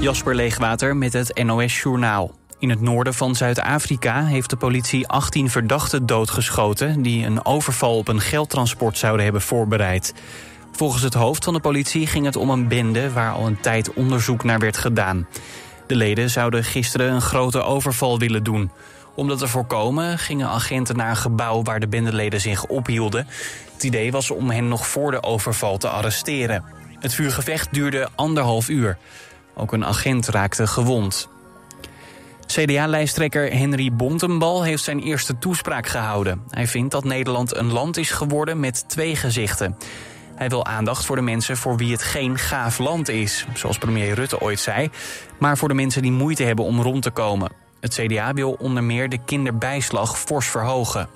Jasper Leegwater met het NOS Journaal. In het noorden van Zuid-Afrika heeft de politie 18 verdachten doodgeschoten... die een overval op een geldtransport zouden hebben voorbereid. Volgens het hoofd van de politie ging het om een bende... waar al een tijd onderzoek naar werd gedaan. De leden zouden gisteren een grote overval willen doen. Om dat te voorkomen gingen agenten naar een gebouw... waar de bendeleden zich ophielden. Het idee was om hen nog voor de overval te arresteren. Het vuurgevecht duurde anderhalf uur... Ook een agent raakte gewond. CDA-lijsttrekker Henry Bontenbal heeft zijn eerste toespraak gehouden. Hij vindt dat Nederland een land is geworden met twee gezichten. Hij wil aandacht voor de mensen voor wie het geen gaaf land is, zoals premier Rutte ooit zei, maar voor de mensen die moeite hebben om rond te komen. Het CDA wil onder meer de kinderbijslag fors verhogen.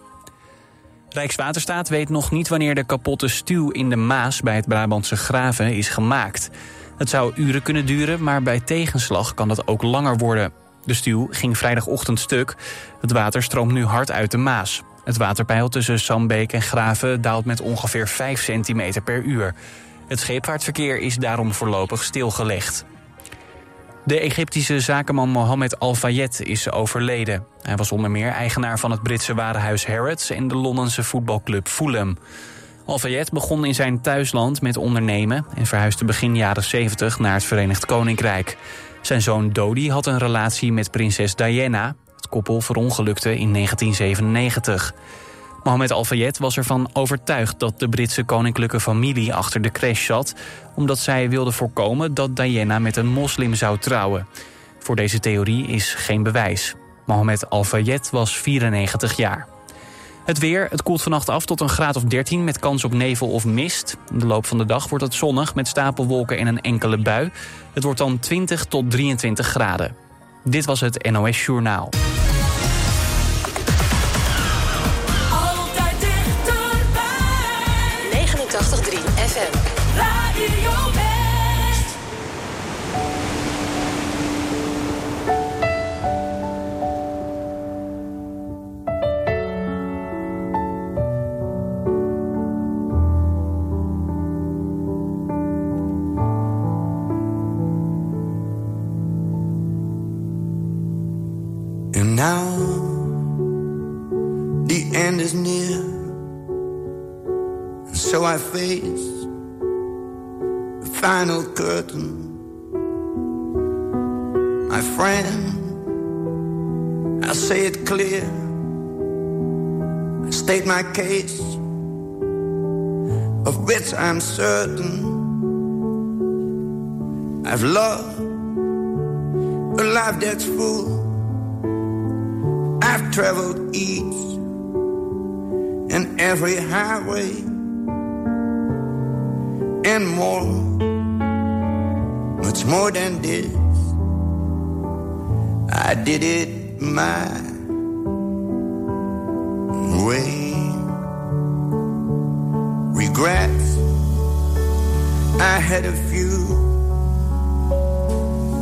Rijkswaterstaat weet nog niet wanneer de kapotte stuw in de Maas bij het Brabantse Graven is gemaakt. Het zou uren kunnen duren, maar bij tegenslag kan dat ook langer worden. De stuw ging vrijdagochtend stuk. Het water stroomt nu hard uit de Maas. Het waterpeil tussen Sambeek en Graven daalt met ongeveer 5 centimeter per uur. Het scheepvaartverkeer is daarom voorlopig stilgelegd. De Egyptische zakenman Mohammed Al-Fayed is overleden. Hij was onder meer eigenaar van het Britse warenhuis Harrods... en de Londense voetbalclub Fulham. Al-Fayed begon in zijn thuisland met ondernemen... en verhuisde begin jaren 70 naar het Verenigd Koninkrijk. Zijn zoon Dodi had een relatie met prinses Diana. Het koppel verongelukte in 1997. Mohammed Al-Fayed was ervan overtuigd dat de Britse koninklijke familie achter de crash zat... omdat zij wilde voorkomen dat Diana met een moslim zou trouwen. Voor deze theorie is geen bewijs. Mohammed Al-Fayed was 94 jaar. Het weer, het koelt vannacht af tot een graad of 13 met kans op nevel of mist. In de loop van de dag wordt het zonnig met stapelwolken en een enkele bui. Het wordt dan 20 tot 23 graden. Dit was het NOS Journaal. Altijd dichterbij. 89.3 face the final curtain. My friend, I say it clear, I state my case, of which I'm certain. I've loved a life that's full. I've traveled each and every highway and more, much more than this. I did it my way. Regrets, I had a few,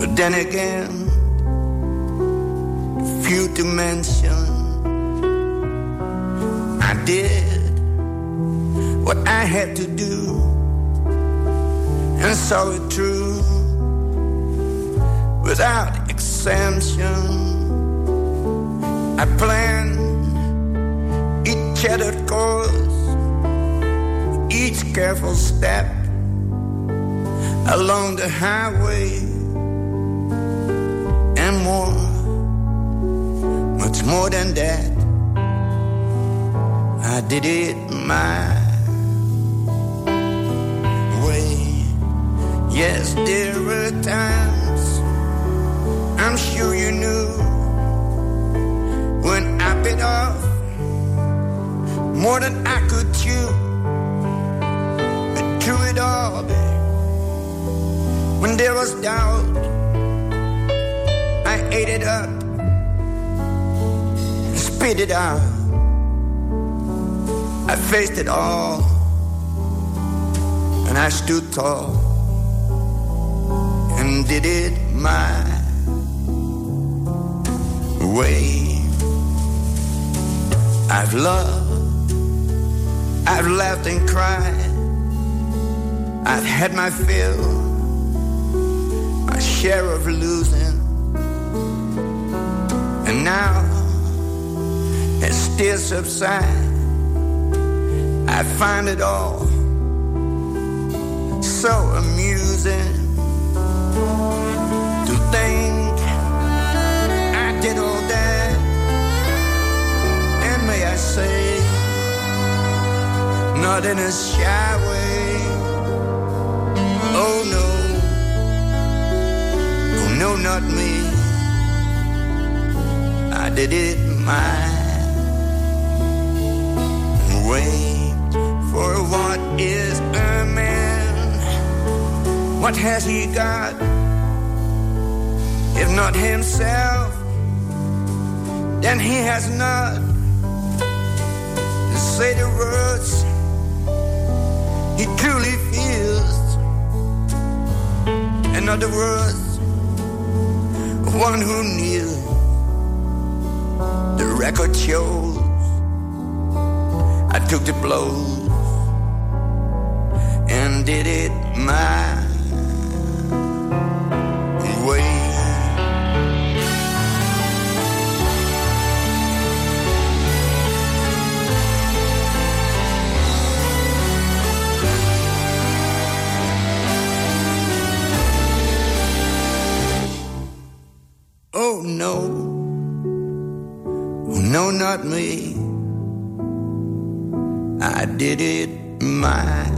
but then again, few to mention. I did what I had to do and saw it through without exemption. I planned each shattered course, each careful step along the highway and more much more than that. I did it my way. Yes, there were times I'm sure you knew when I bit off more than I could chew. But through it all, babe, when there was doubt, I ate it up spit it out. I faced it all, and I stood tall did it my way. I've loved, I've laughed and cried, I've had my fill, my share of losing. And now it still subsides. I find it all so amusing not in a shy way. Oh no, oh no, not me. I did it my way. For what is a man? What has he got? If not himself, then he has not say the words he truly feels. In other words, one who knew the record shows I took the blows and did it my not me. I did it my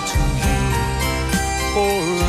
to you. For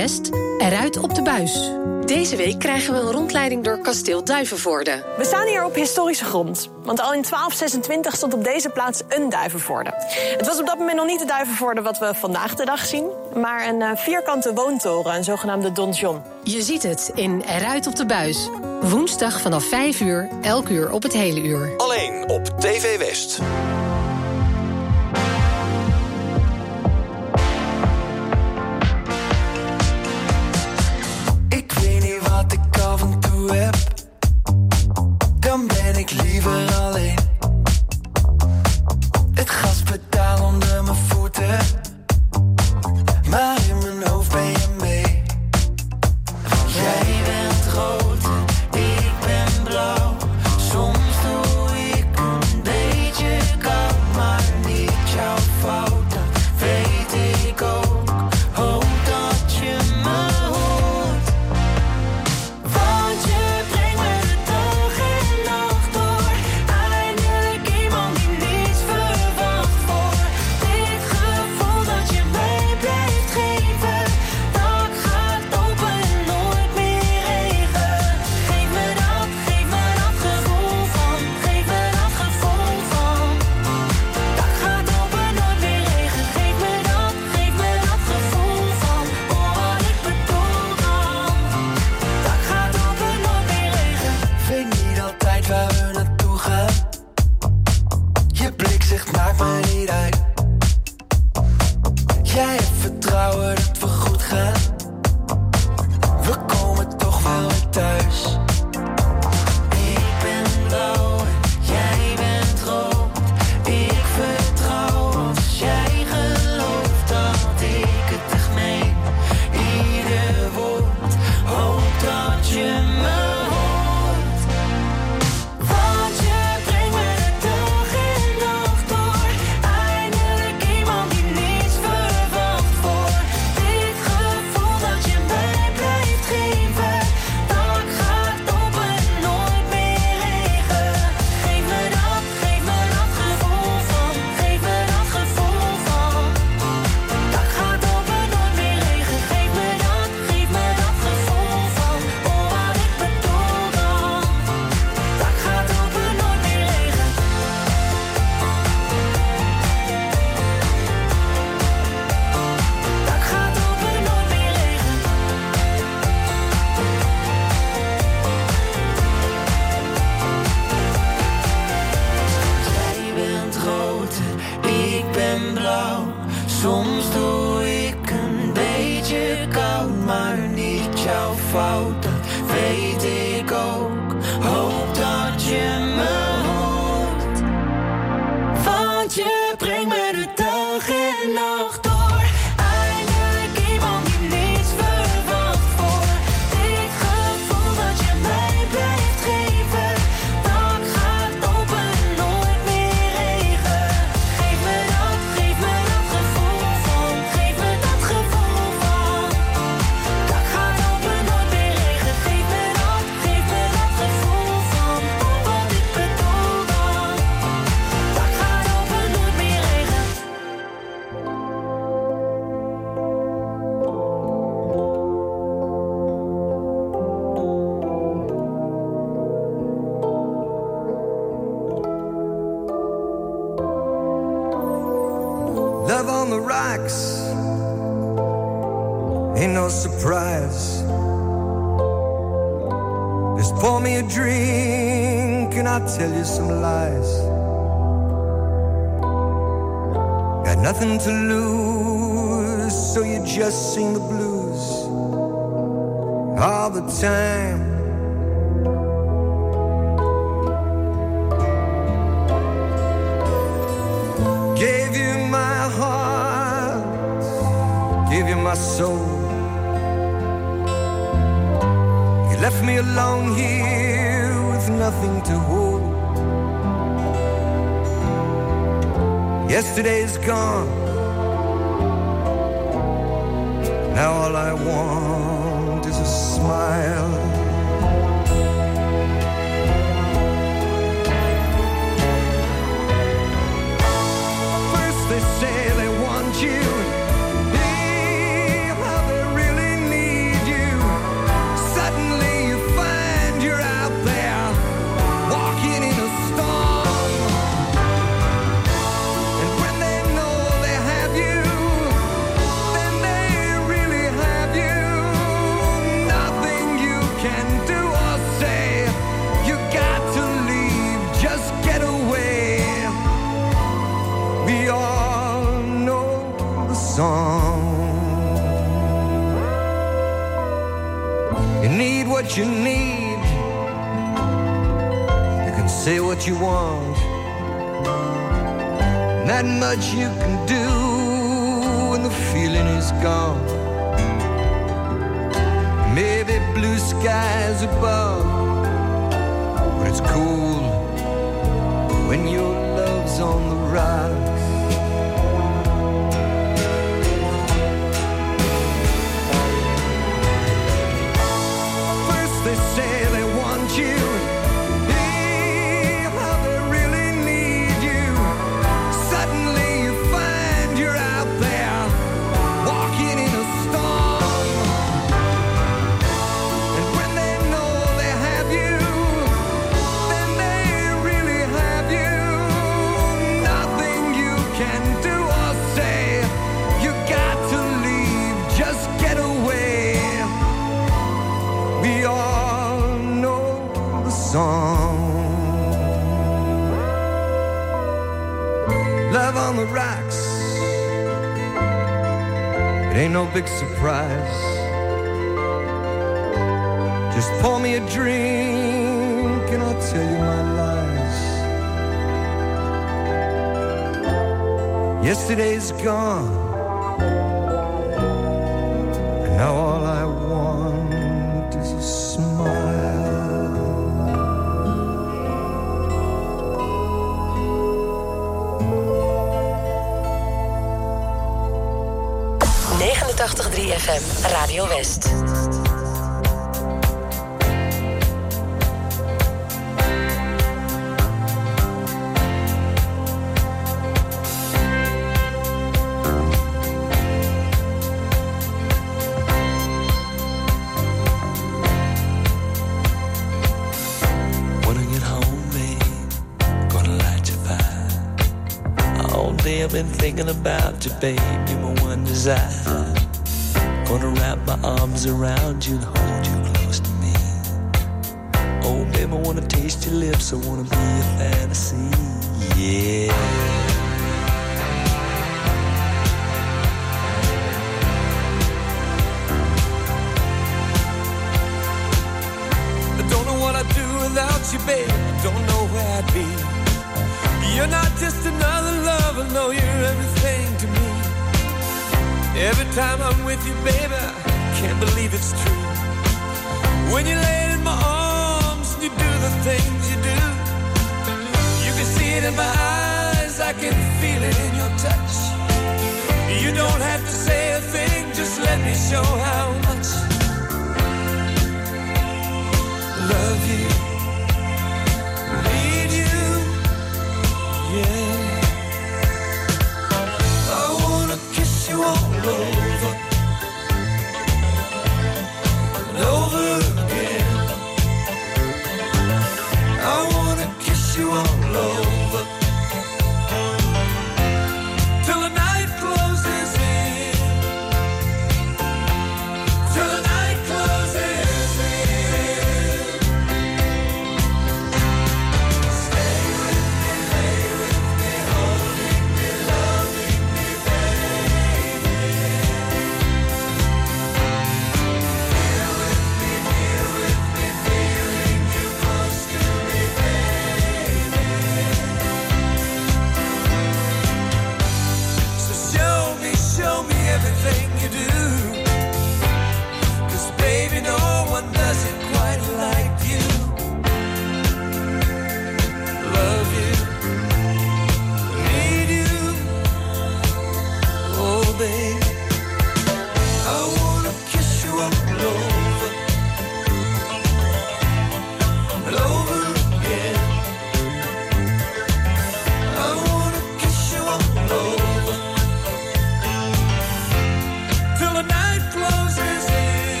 West, eruit op de buis. Deze week krijgen we een rondleiding door kasteel Duivenvoorde. We staan hier op historische grond. Want al in 1226 stond op deze plaats een Duivenvoorde. Het was op dat moment nog niet de Duivenvoorde wat we vandaag de dag zien... maar een eh, vierkante woontoren, een zogenaamde donjon. Je ziet het in Eruit op de buis. Woensdag vanaf 5 uur, elk uur op het hele uur. Alleen op TV West. Nothing to lose, so you just sing the blues all the time. Gave you my heart, gave you my soul. You left me alone here with nothing to hold. Yesterday's gone. Now all I want is a smile. First they say they want you. You want. Not much you can do when the feeling is gone. Maybe blue skies above, but it's cool when your love's on the rocks. The rocks. It ain't no big surprise. Just pour me a drink and I'll tell you my lies. Yesterday's gone. 89.3 FM, Radio West. I've been thinking about you, babe. You're my one desire. Gonna wrap my arms around you and hold you close to me. Oh, babe, I wanna taste your lips. I wanna be a fantasy. Yeah. I don't know what I'd do without you, babe. I don't know where I'd be. You're not just another lover, no, you're everything to me. Every time I'm with you, baby, I can feel it in your touch. You don't have to say a thing, just let me show how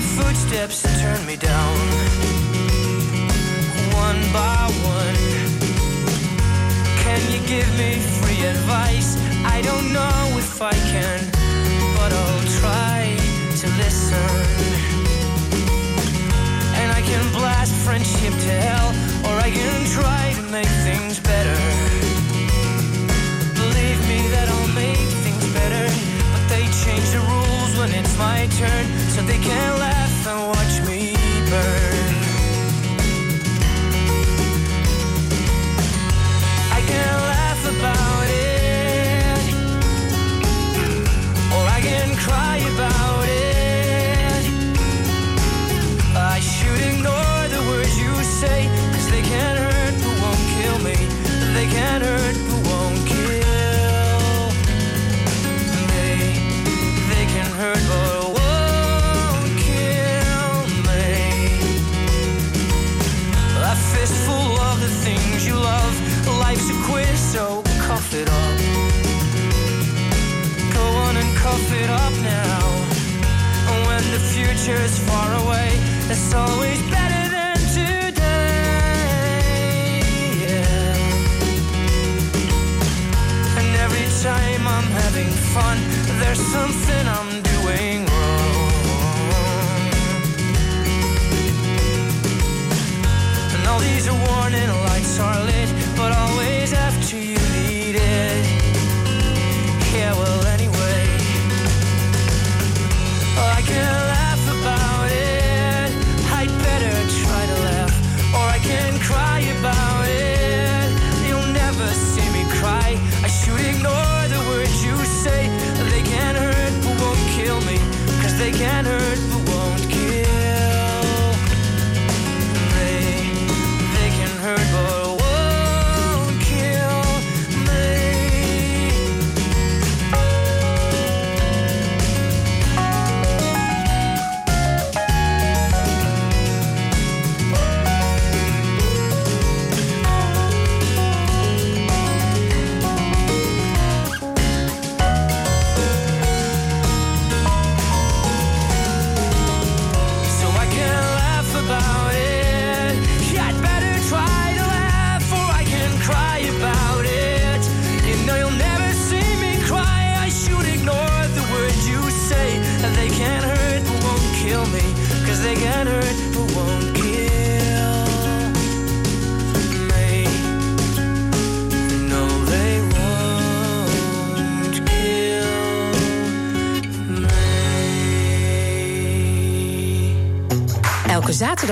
footsteps that turn me down. One by one. Can you give me free advice? I don't know if I can, but I'll try to listen. And I can blast friendship to hell, or I can try to make things better. Believe me that I'll make things better, but they change the rules it's my turn, so they can laugh and watch me burn. The future's far away, it's always better than today. Yeah. And every time I'm having fun, there's something I'm doing wrong. And all these warning lights are lit, but always after you need it. Yeah, well, anyway, I can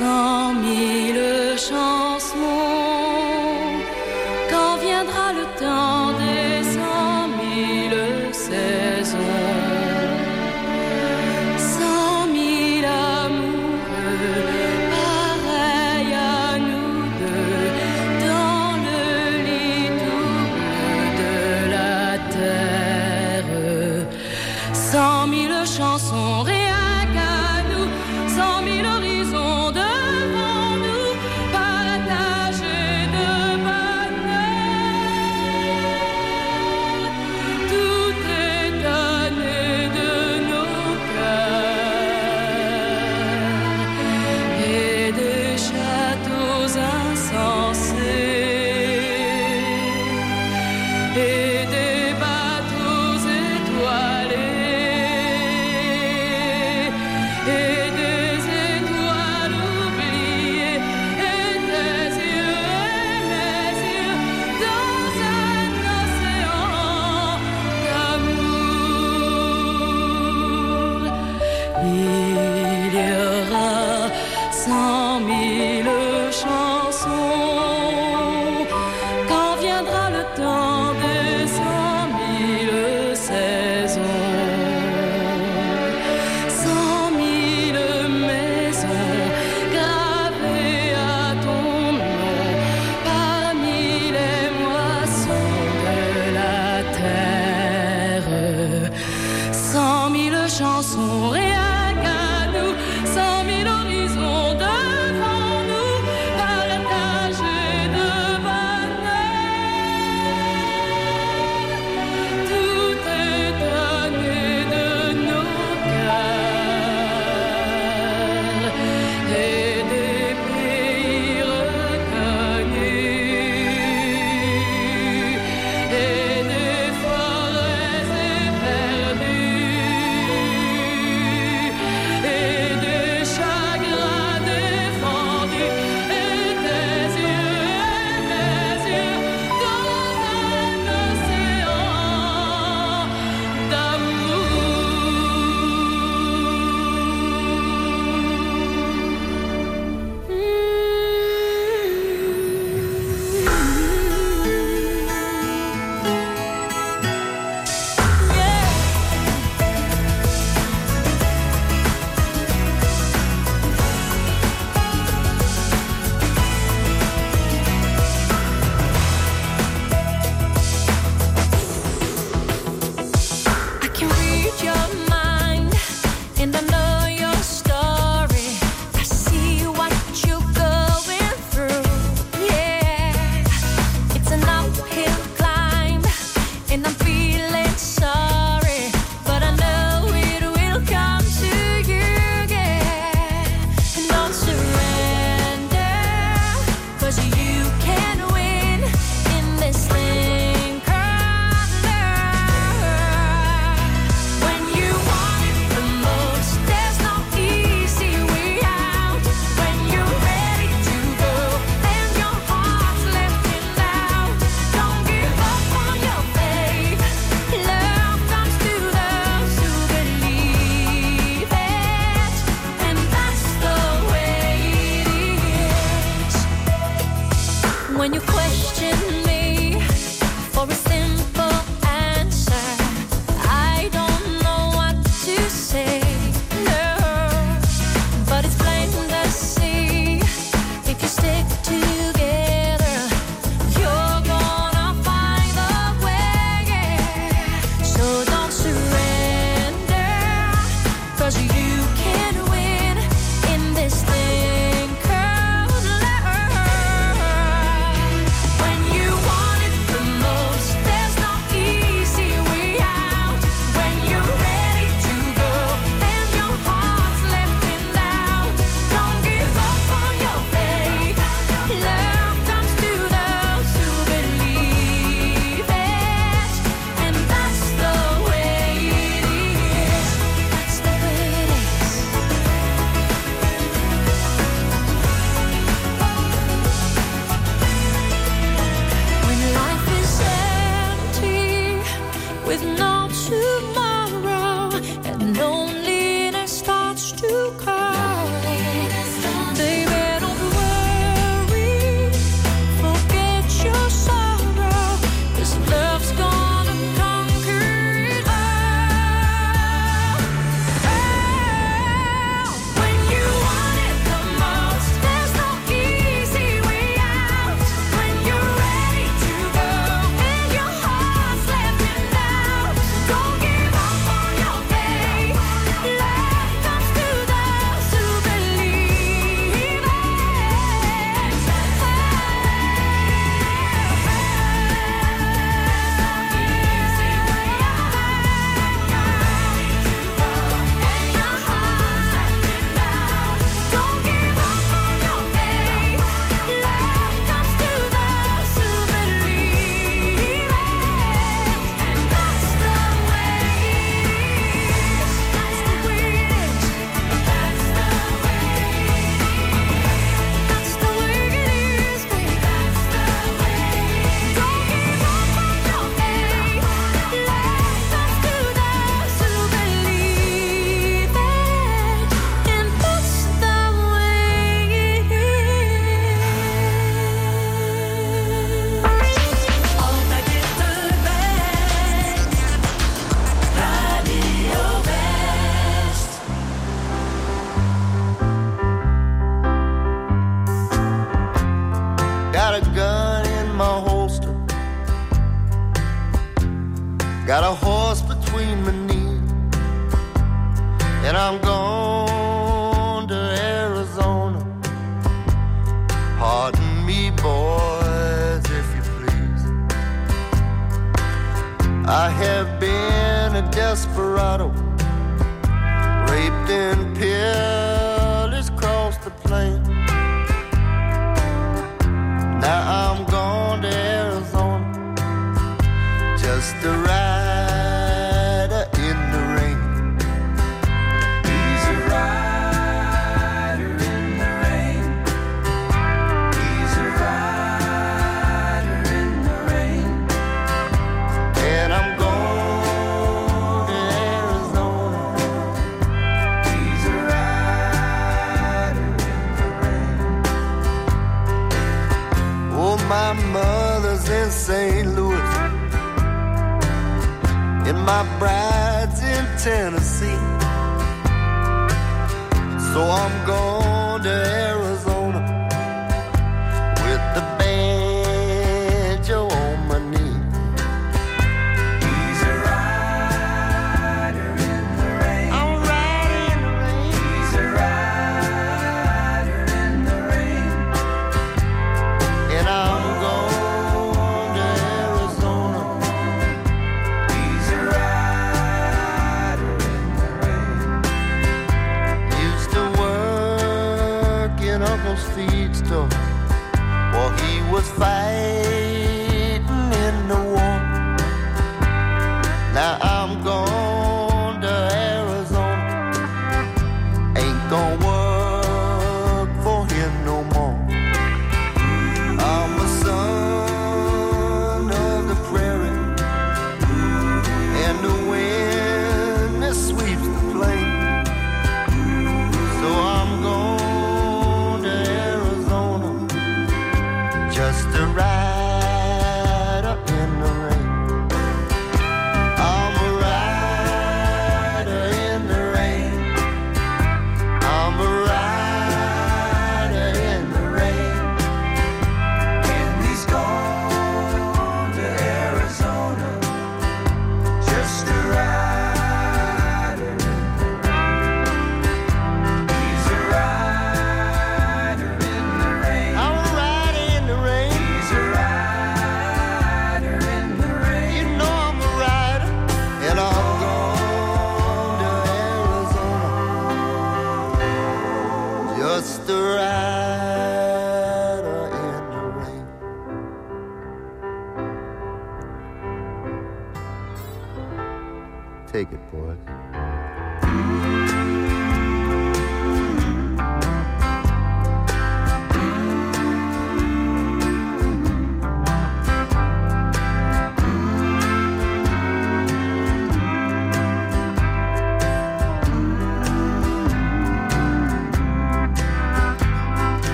Cent mille chansons when you call my bride's in Tennessee. So I'm going to good boy.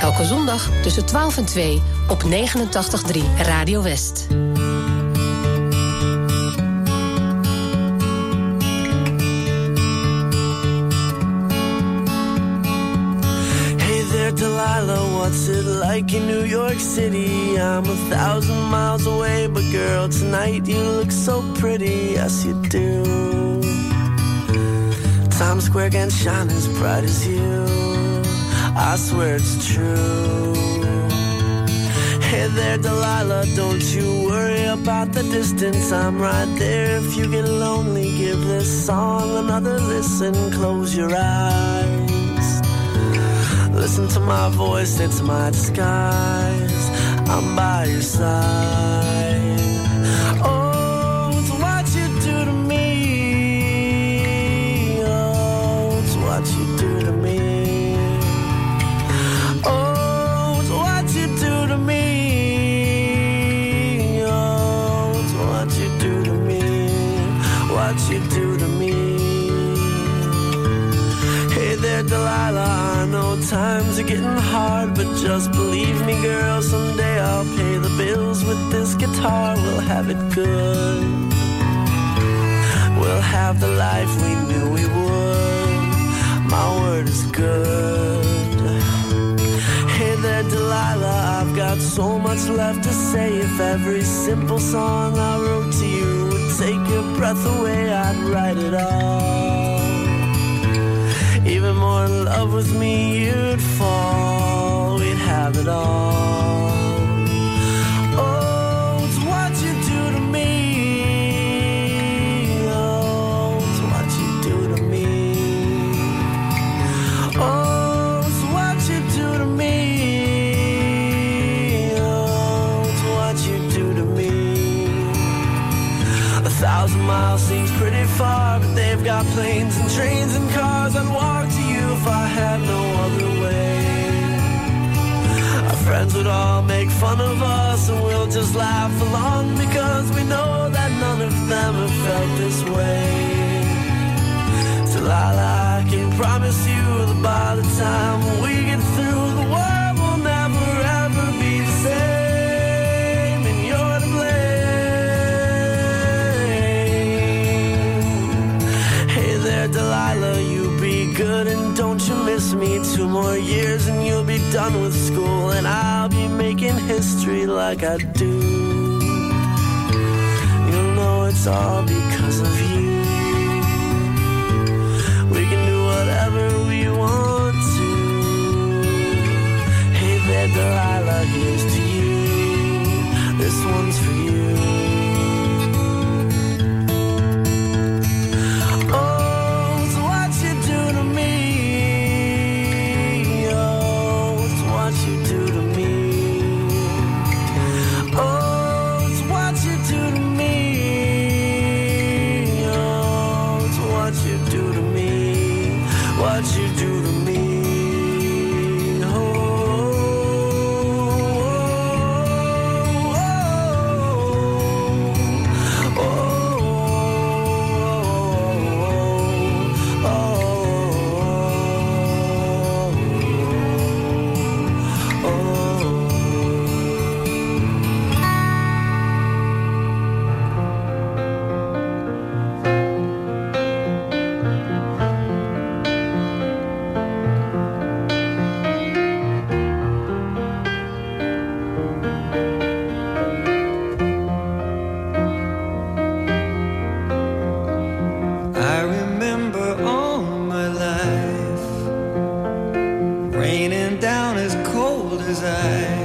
Elke zondag tussen 12 en 2 op 89.3 Radio West. Hey there, Delilah, what's it like in New York City? I'm a thousand miles away, but girl, tonight you look so pretty, yes you do. Times Square can shine as bright as you, I swear it's true. Hey there, Delilah, don't you worry about the distance, I'm right there. If you get lonely, give this song another listen, close your eyes. Listen to my voice, it's my disguise. I'm by your side. Getting hard, but just believe me, girl. Someday I'll pay the bills with this guitar. We'll have it good. We'll have the life we knew we would. My word is good. Hey there, Delilah. I've got so much left to say. If every simple song I wrote to you would take your breath away, I'd write it all. Even more in love with me, you'd fall. We'd have it all. Oh, it's what you do to me. Oh, it's what you do to me. Oh, it's what you do to me. Oh, it's what you do to me. A thousand miles seems pretty far, but they've got planes and trains and friends would all make fun of us, and we'll just laugh along because we know that none of them have felt this way. Delilah, I can promise you that by the time we get through, the world will never ever be the same, and you're to blame. Hey there, Delilah, you be good and don't you miss me. Two more years and you'll be done with school, and I'll be making history like I do. You'll know it's all because of you. We can do whatever we want to. Hey there, Delilah, here's to you. This one's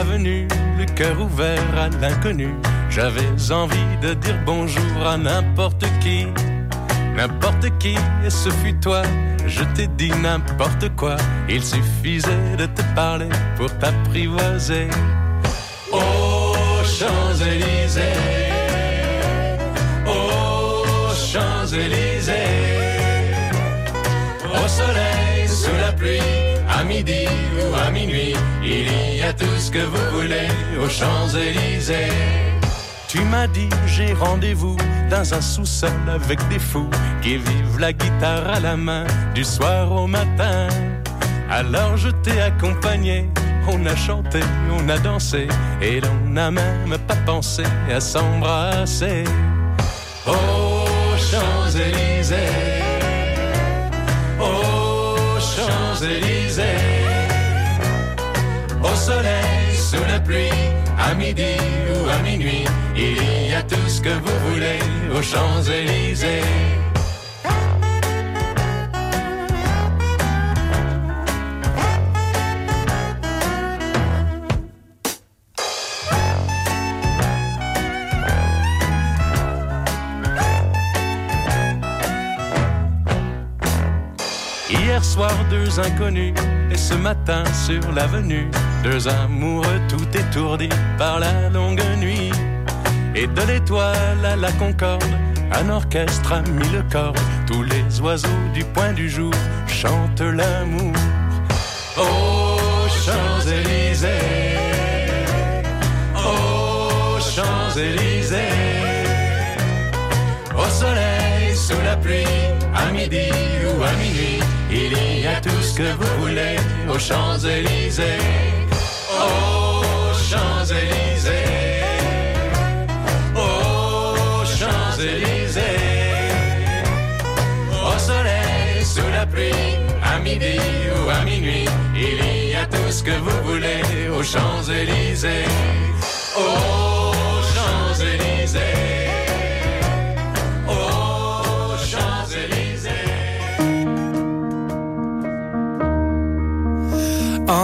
l'avenue, le cœur ouvert à l'inconnu. J'avais envie de dire bonjour à n'importe qui, n'importe qui, et ce fut toi. Je t'ai dit n'importe quoi, il suffisait de te parler pour t'apprivoiser. Aux Champs-Élysées, aux Champs-Élysées, au soleil, sous la pluie, à midi ou à minuit, il y a tout ce que vous voulez aux Champs-Élysées. Tu m'as dit j'ai rendez-vous dans un sous-sol avec des fous qui vivent la guitare à la main du soir au matin. Alors je t'ai accompagné, on a chanté, on a dansé et l'on n'a même pas pensé à s'embrasser. Aux Champs-Élysées, aux Champs-Élysées, au soleil, sous la pluie, à midi ou à minuit, il y a tout ce que vous voulez aux Champs-Élysées. Hier soir, deux inconnus, et ce matin sur l'avenue, deux amoureux tout étourdis par la longue nuit. Et de l'étoile à la concorde, un orchestre a mis le corps. Tous les oiseaux du point du jour chantent l'amour. Aux Champs-Élysées, aux Champs-Élysées, au soleil, sous la pluie, à midi ou à minuit, il y a tout ce que vous voulez aux Champs-Élysées. Aux Champs-Élysées, aux Champs-Élysées, au soleil, sous la pluie, à midi ou à minuit, il y a tout ce que vous voulez aux Champs-Élysées. Aux Champs-Élysées.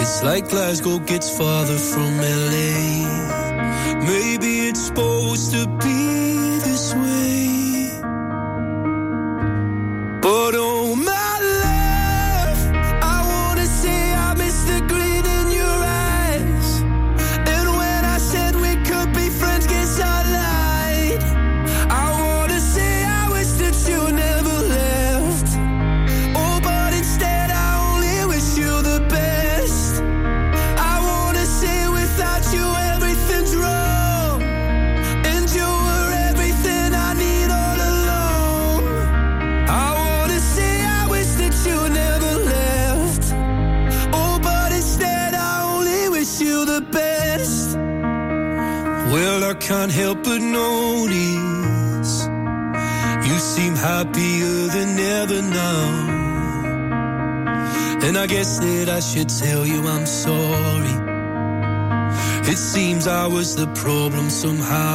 It's like Glasgow gets farther from LA. Maybe it's supposed to be somehow.